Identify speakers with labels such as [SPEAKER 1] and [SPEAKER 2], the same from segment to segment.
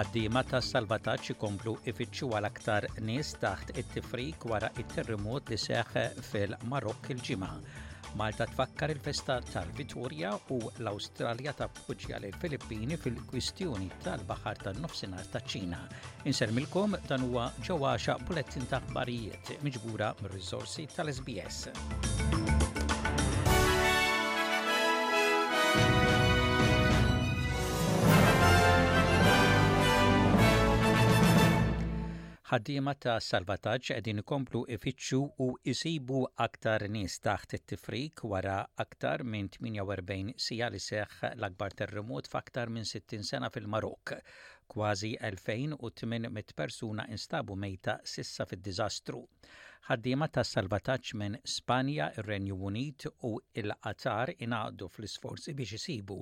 [SPEAKER 1] Ħaddiema tas-salvataġġ ikomplu ifittxu għal aktar nies taħt it-tifrik wara it-terremot li seħħ fil-Marokk il-ġimgħa. Malta tfakkar il-festa tal-Vittoria u l-Awstralja ta' tappoġġja lil Filippini fil-kwistjoni tal-Baħar tan-Nofsinhar taċ-Ċina. Insermilkom dan huwa ġew għaxa bulettin ta' aħbarijiet miġbura mir-riżorsi tal-SBS. Ħaddiema ta' salvataġġ qegħdin ikomplu ifittxu u isibu aktar nies taħt it-tifrik wara aktar minn 48 siegħa li seħħ l-akbar terremot f'aktar minn 60 sena fil-Marokk. Kważi 2,800 persuna instabu mejta s'issa fid-diżastru. Ħaddiema ta' salvataġġ minn Spanja, ir-Renju Unit u l-Qatar ingħaqdu fl-isforzi biex isibu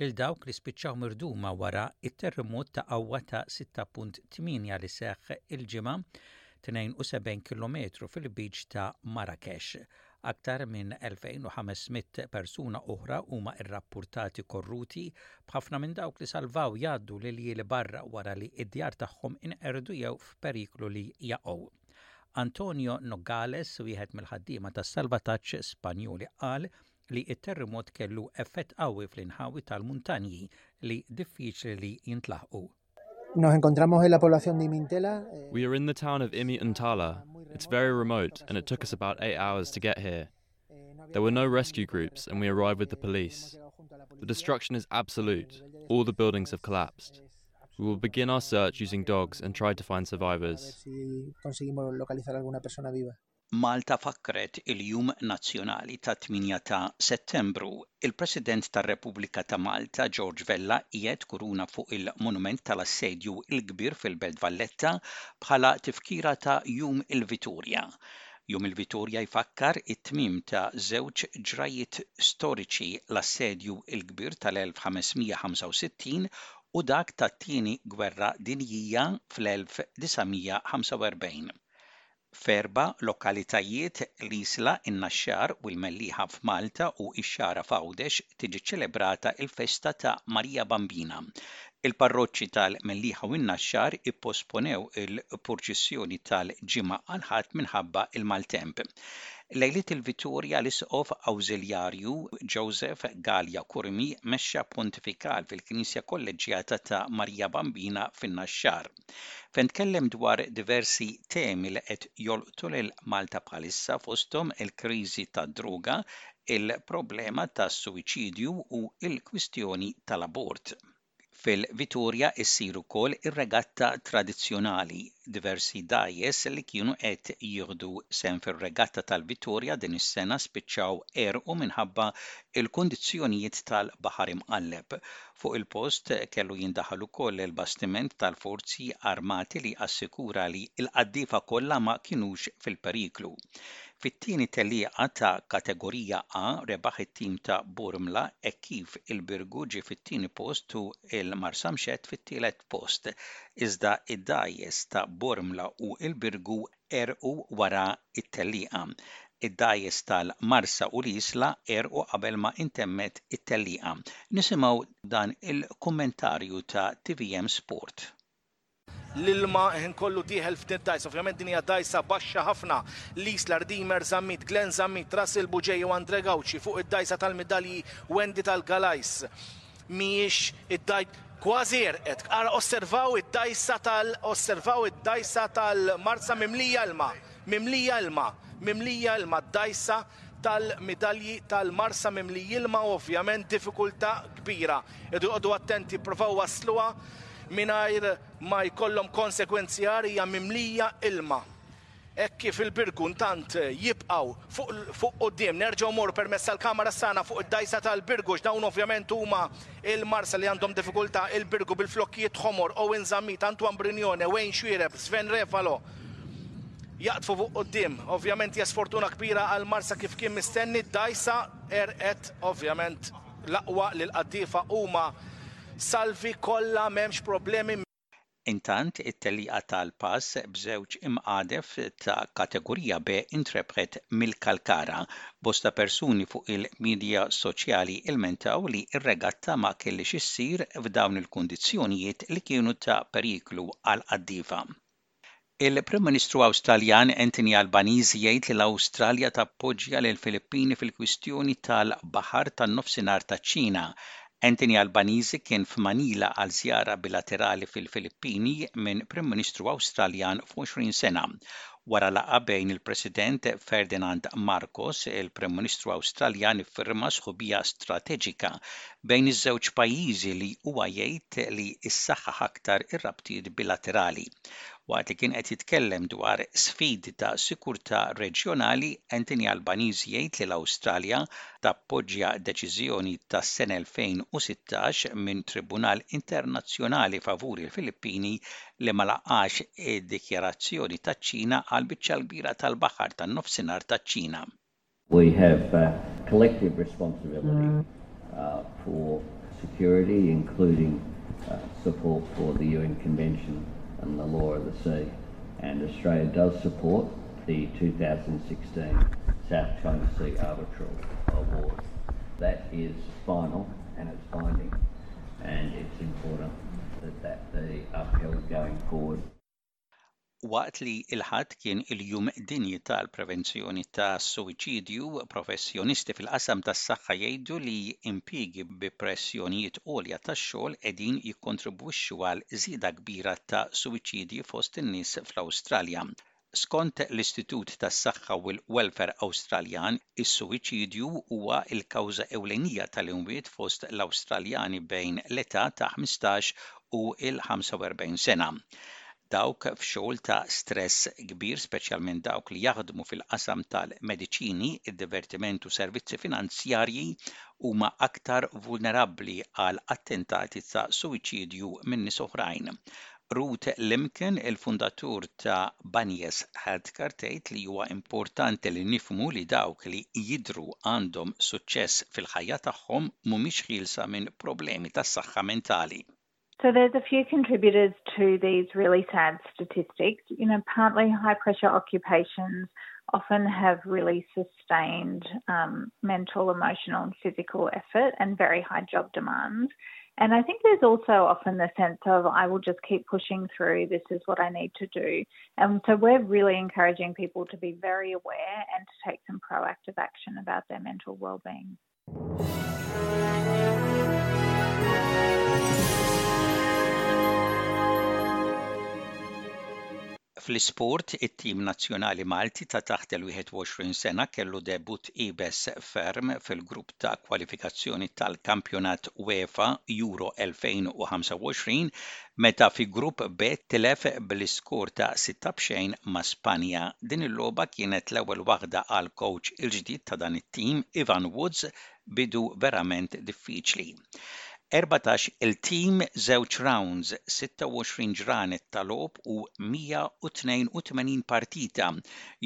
[SPEAKER 1] lil dawk li spiċċaw mirduma wara t-terremot ta' qawwa ta' 6.8 li seħħ il-Ġimgħa, 72 kilometru fil-lbiċ ta' Marrakesh. Aktar minn 2,500 persuna oħra huma rrappurtati korruti, b'ħafna minn dawk li salvaw jgħaddu l-iljiel barra wara li d-djar tagħhom inqerdu jew f'periklu li jaqgħu. Antonio Nogales, wieħed mill-ħaddiema tas-salvataġġ Spanjoli qal li it-terremot kellu effett qawwi fl-inħawi tal-muntanji li diffiċli li jintlaħqu.
[SPEAKER 2] Nos encontramos en la población de Imintela.
[SPEAKER 3] Eh, we are in the town of Imi Imintala. It's very remote and it took us about 8 hours to get here. Eh, there were no rescue groups and we arrived with the police. The destruction is absolute. All the buildings have collapsed. We will begin our search using dogs and try to find survivors.
[SPEAKER 1] Malta fakkret il-Jum Nazzjonali tat-8 ta' Settembru. Il-President tar-Repubblika ta' Malta, George Vella qiegħed kuruna fuq il-Monument tal-Assedju il-Kbir fil-Belt Valletta bħala tifkira ta' Jum il-Vitorja. Jum il-Vitorja jfakkar it-tmiem ta' żewġ ġrajjiet storiċi, l-Assedju il-Kbir tal-1565 u dak tat-Tieni Gwerra Dinjija fl-1945. f'erba' lokalitajiet, l-Isla, in-Naxxar u l-Mellieħa f'Malta u x-Xagħra f'Għawdex, tiġi ċċelebrata l-festa ta' Marija Bambina. Il-parroċċi tal-Mellieħa u n-Naxxar ipposponew il-purċissjoni tal-Ġimgħa għall-Ħadd minħabba l-maltemp. Lejliet il-Vitorja l-Isqof Awżiljarju Joseph Galea Curmi mexxa pontifikal fil-Knisja Kolleġġjata ta' Marija Bambina fin-Naxxar. fejn tkellem dwar diversi temi li qed jolqtu lil Malta bħalissa fosthom il-kriżi tad-droga, il-problema tas-suwiċidju u l-kwistjoni tal-abort. Fil-Vitorja ssir ukoll ir-regatta tradizzjonali, diversi dgħajjes li kienu qed jieħdu sehem fir-regatta tal-Vitorja din is-sena spiċċaw għerqu minħabba l-kundizzjonijiet tal-Baħar Imqalleb Fuq il-post kellu jindaħal ukoll il-bastiment tal-Forzi Armati li assikura li l-qaddiefa kollha ma kinux fil-periklu. Fit-tieni tellieqa ta' Kategorija A rebaħ it-tim ta' Bormla hekk kif il-Birgu ġie fit-tieni post u l-Marsamxett fit-tielet post, iżda d-dgħajjes ta' Bormla u l-Birgu għerqu wara t-tellieqa. Id-dgħajjes tal-Marsa u l-Isla għerqu qabel ma intemmet it-tellieqa. Nisimgħu dan il-kummentarju ta' tvm Sport.
[SPEAKER 4] L-ilma ħin kollu dieħel f'din id-dgħajsa. Ovvjament din hija dgħajsa baxxa ħafna. L-Isla, Rdimer, Zammit, Glenn Zammit, Russell Buġej u Andre Gauci fuq id-dgħajsa tal-midalji Wendy tal-Galajs. mhijiex id-dgħid Kważi għerqet. Ara osservaw id-dgħajsa tal osservaw id-dgħajsa tal-marza mimlija ilma, mimlija ilma, mimlija ilma d-dgħajsa tal-midalji tal-marsa mimliji ilma u ovvjament diffikultà kbira. Irdu joqogħdu attenti jippruvaw iwassluha mingħajr ma jkollhom konsegwenzi agħar hija mimlija ilma. Hekk kif il-Birgu ntant jibqgħu fuq quddiem nerġgħu mmorru permezz tal-camera sana fuq id-dgħajsa tal-Birgu għax dawn ovvjament huma l-marsa li għandhom diffikultà il-Birgu bil-flokkijiet ħomor Owen Zammit, Antoine Brignone, Wayne Xuereb, Sven Refalo jaqdfu fuq quddiem ovvjament hija sfortuna kbira għall-marsa kif kien mistenni d-dgħajsa għerqet ovvjament l-aqwa li l-qaddiefa huma salvi kollha m'hemmx problemi.
[SPEAKER 1] Intant, it-tellieqa tal-pass b'żewġ imqadef ta' kategorija B intrebħet mill-Kalkara. Bosta persuni fuq il-midja soċjali ilmentaw li r-regatta ma kelliex issir f'dawn il-kundizzjonijiet li kienu ta' periklu għall-qaddiefa. Il-Prim Ministru Awstraljan Anthony Albanese jgħid li l-Awstralja tappoġġja lill-Filippini fil-kwistjoni tal-Baħar tan-Nofsinhar taċ-Ċina. Anthony Albanese kien f'Manila għal żjara bilaterali fil-Filippini minn Prim Ministru Awstraljan f'għoxrin sena, wara laqgħa bejn il-President Ferdinand Marcos, il-Prim Ministru Awstraljan iffirma sħubija strateġika bejn iż-żewġ pajjiżi li huwa jgħid li ssaħħaħ aktar ir-rabtiet bilaterali. Waqt li kien qed jitkellem dwar sfidi ta' sikurtà reġjonali, Anthony Albanese jgħid li l-Awstralja tappoġġja deċiżjoni tas-sena 2016 minn Tribunal Internazzjonali favur il-Filippini li ma laqax id-dikjarazzjoni taċ-Ċina għall-biċċa l-kbira tal-Baħar tan-Nofsinhar taċ-Ċina.
[SPEAKER 5] We have uh, collective responsibility uh, for security, including uh, support for the UN Convention and the law of the sea. And Australia does support the 2016 South China Sea Arbitral Award. That is final and it's binding, and it's important that that be upheld going forward.
[SPEAKER 1] Waqt li l-Ħadd kien il-Jum Dinji tal-Prevenzjoni tas-Suwiċidju, professjonisti fil-qasam tas-saħħa jgħidu li impjiegi bi pressjonijiet għolja tax-xogħol qegħdin jikkontribwixxu għal żieda kbira ta' suwiċidji fost in-nies fl-Awstralja. Skont l-Istitut tas-Saħħa u l-Welfare Awstraljan, is-suwiċidju huwa l-kawża ewlenija tal-imwiet fost l-Awstraljani bejn l-età ta' ħmistax u l-45 sena. Dawk f'xogħol ta' stress kbir, speċjalment dawk li jaħdmu fil-qasam tal-mediċini, id-divertiment u servizzi finanzjarji huma aktar vulnerabbli għal attentati ta' suwiċidju minn nies oħrajn. Ruth Limkin, il-fundatur ta' Banias Healthcare tgħid li huwa importanti li nifhmu li dawk li jidhru għandhom suċċess fil-ħajja tagħhom mhumiex ħielsa minn problemi tas-saħħa mentali.
[SPEAKER 6] So there's a few contributors to these really sad statistics. You know, partly high pressure occupations often have really sustained um, mental, emotional, and physical effort and very high job demands. And I think there's also often the sense of, I will just keep pushing through, this is what I need to do. And so we're really encouraging people to be very aware and to take some proactive action about their mental well-being.
[SPEAKER 1] Fl-isport, it-tim nazzjonali Malti ta' taħt il-21 sena kellu debutt iebes ferm fil-grupp ta' kwalifikazzjoni tal-kampjonat UEFA Euro 2025 Meta fi Grupp B tilef bl-iskor ta' sitta b'xejn ma' Spanja, din il-logħba kienet l-ewwel waħda għall-kowċ il-ġdid ta' dan it-tim, Ivan Woods, bidu verament diffiċli. Erbatax il tim, żewġ rounds, 26 ġranet ta' logħob u 182 partita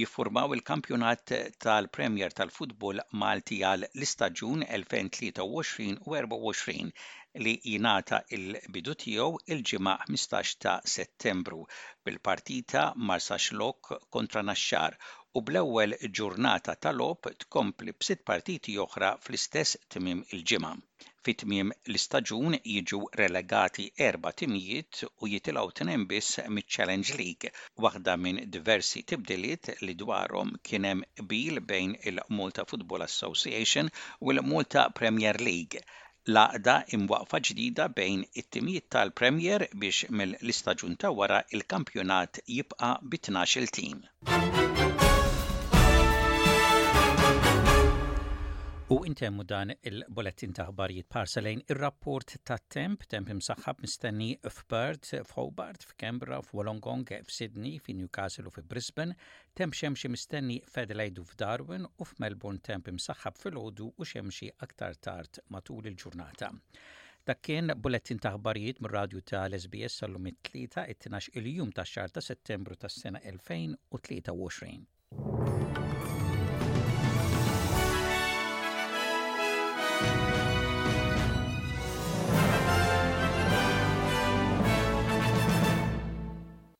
[SPEAKER 1] jiffurmaw il-kampjonat tal-Premier tal-futbol Malti għal l-istaġun 2023 u 24, li jingħata l-bidu tiegħu l-Ġimgħa 15 ta' Settembru bil-partita Marsaxlokk kontra Naxxar u bl-ewwel ġurnata ta' logħob tkompli b'sitt partiti oħra fl-istess tmiem il-ġimgħa. Fi tmiem l-istaġun jiġu relegati erba' timijiet u jitilgħu tnejn biss miċ-Challenge League, waħda minn diversi tibdiliet li dwarhom kien hemm qbil bejn il-Malta Football Association u l-Malta Premier League l-għaqda imwaqqfa ġdida bejn it-timijiet tal-Premier biex mill-istaġun ta' wara l-kampjonat jibqa' bi tnax-il tim. U intemmu dan il-bulettin ta' ħbarijiet parsa lejn ir-rapport tat-temp, temp imsaħħab mistenni f'Perth, f'Hobart, f'Kembra, f'Wolongong, f'Sydney, fi Newcastle u fi Brisbane, Temp Xemxi mistenni jqfed l-Għidu f'Darwin u f'Melbourne Temp imsaħħab filgħodu u Xemxi aktar tard matul il-ġurnata. Dak kien bulettin ta' aħbarijiet mir-radju ta' l-SBS sal-lum it-tlieta it-12 il-jum ta' xar ta' settembru tas sena 2023.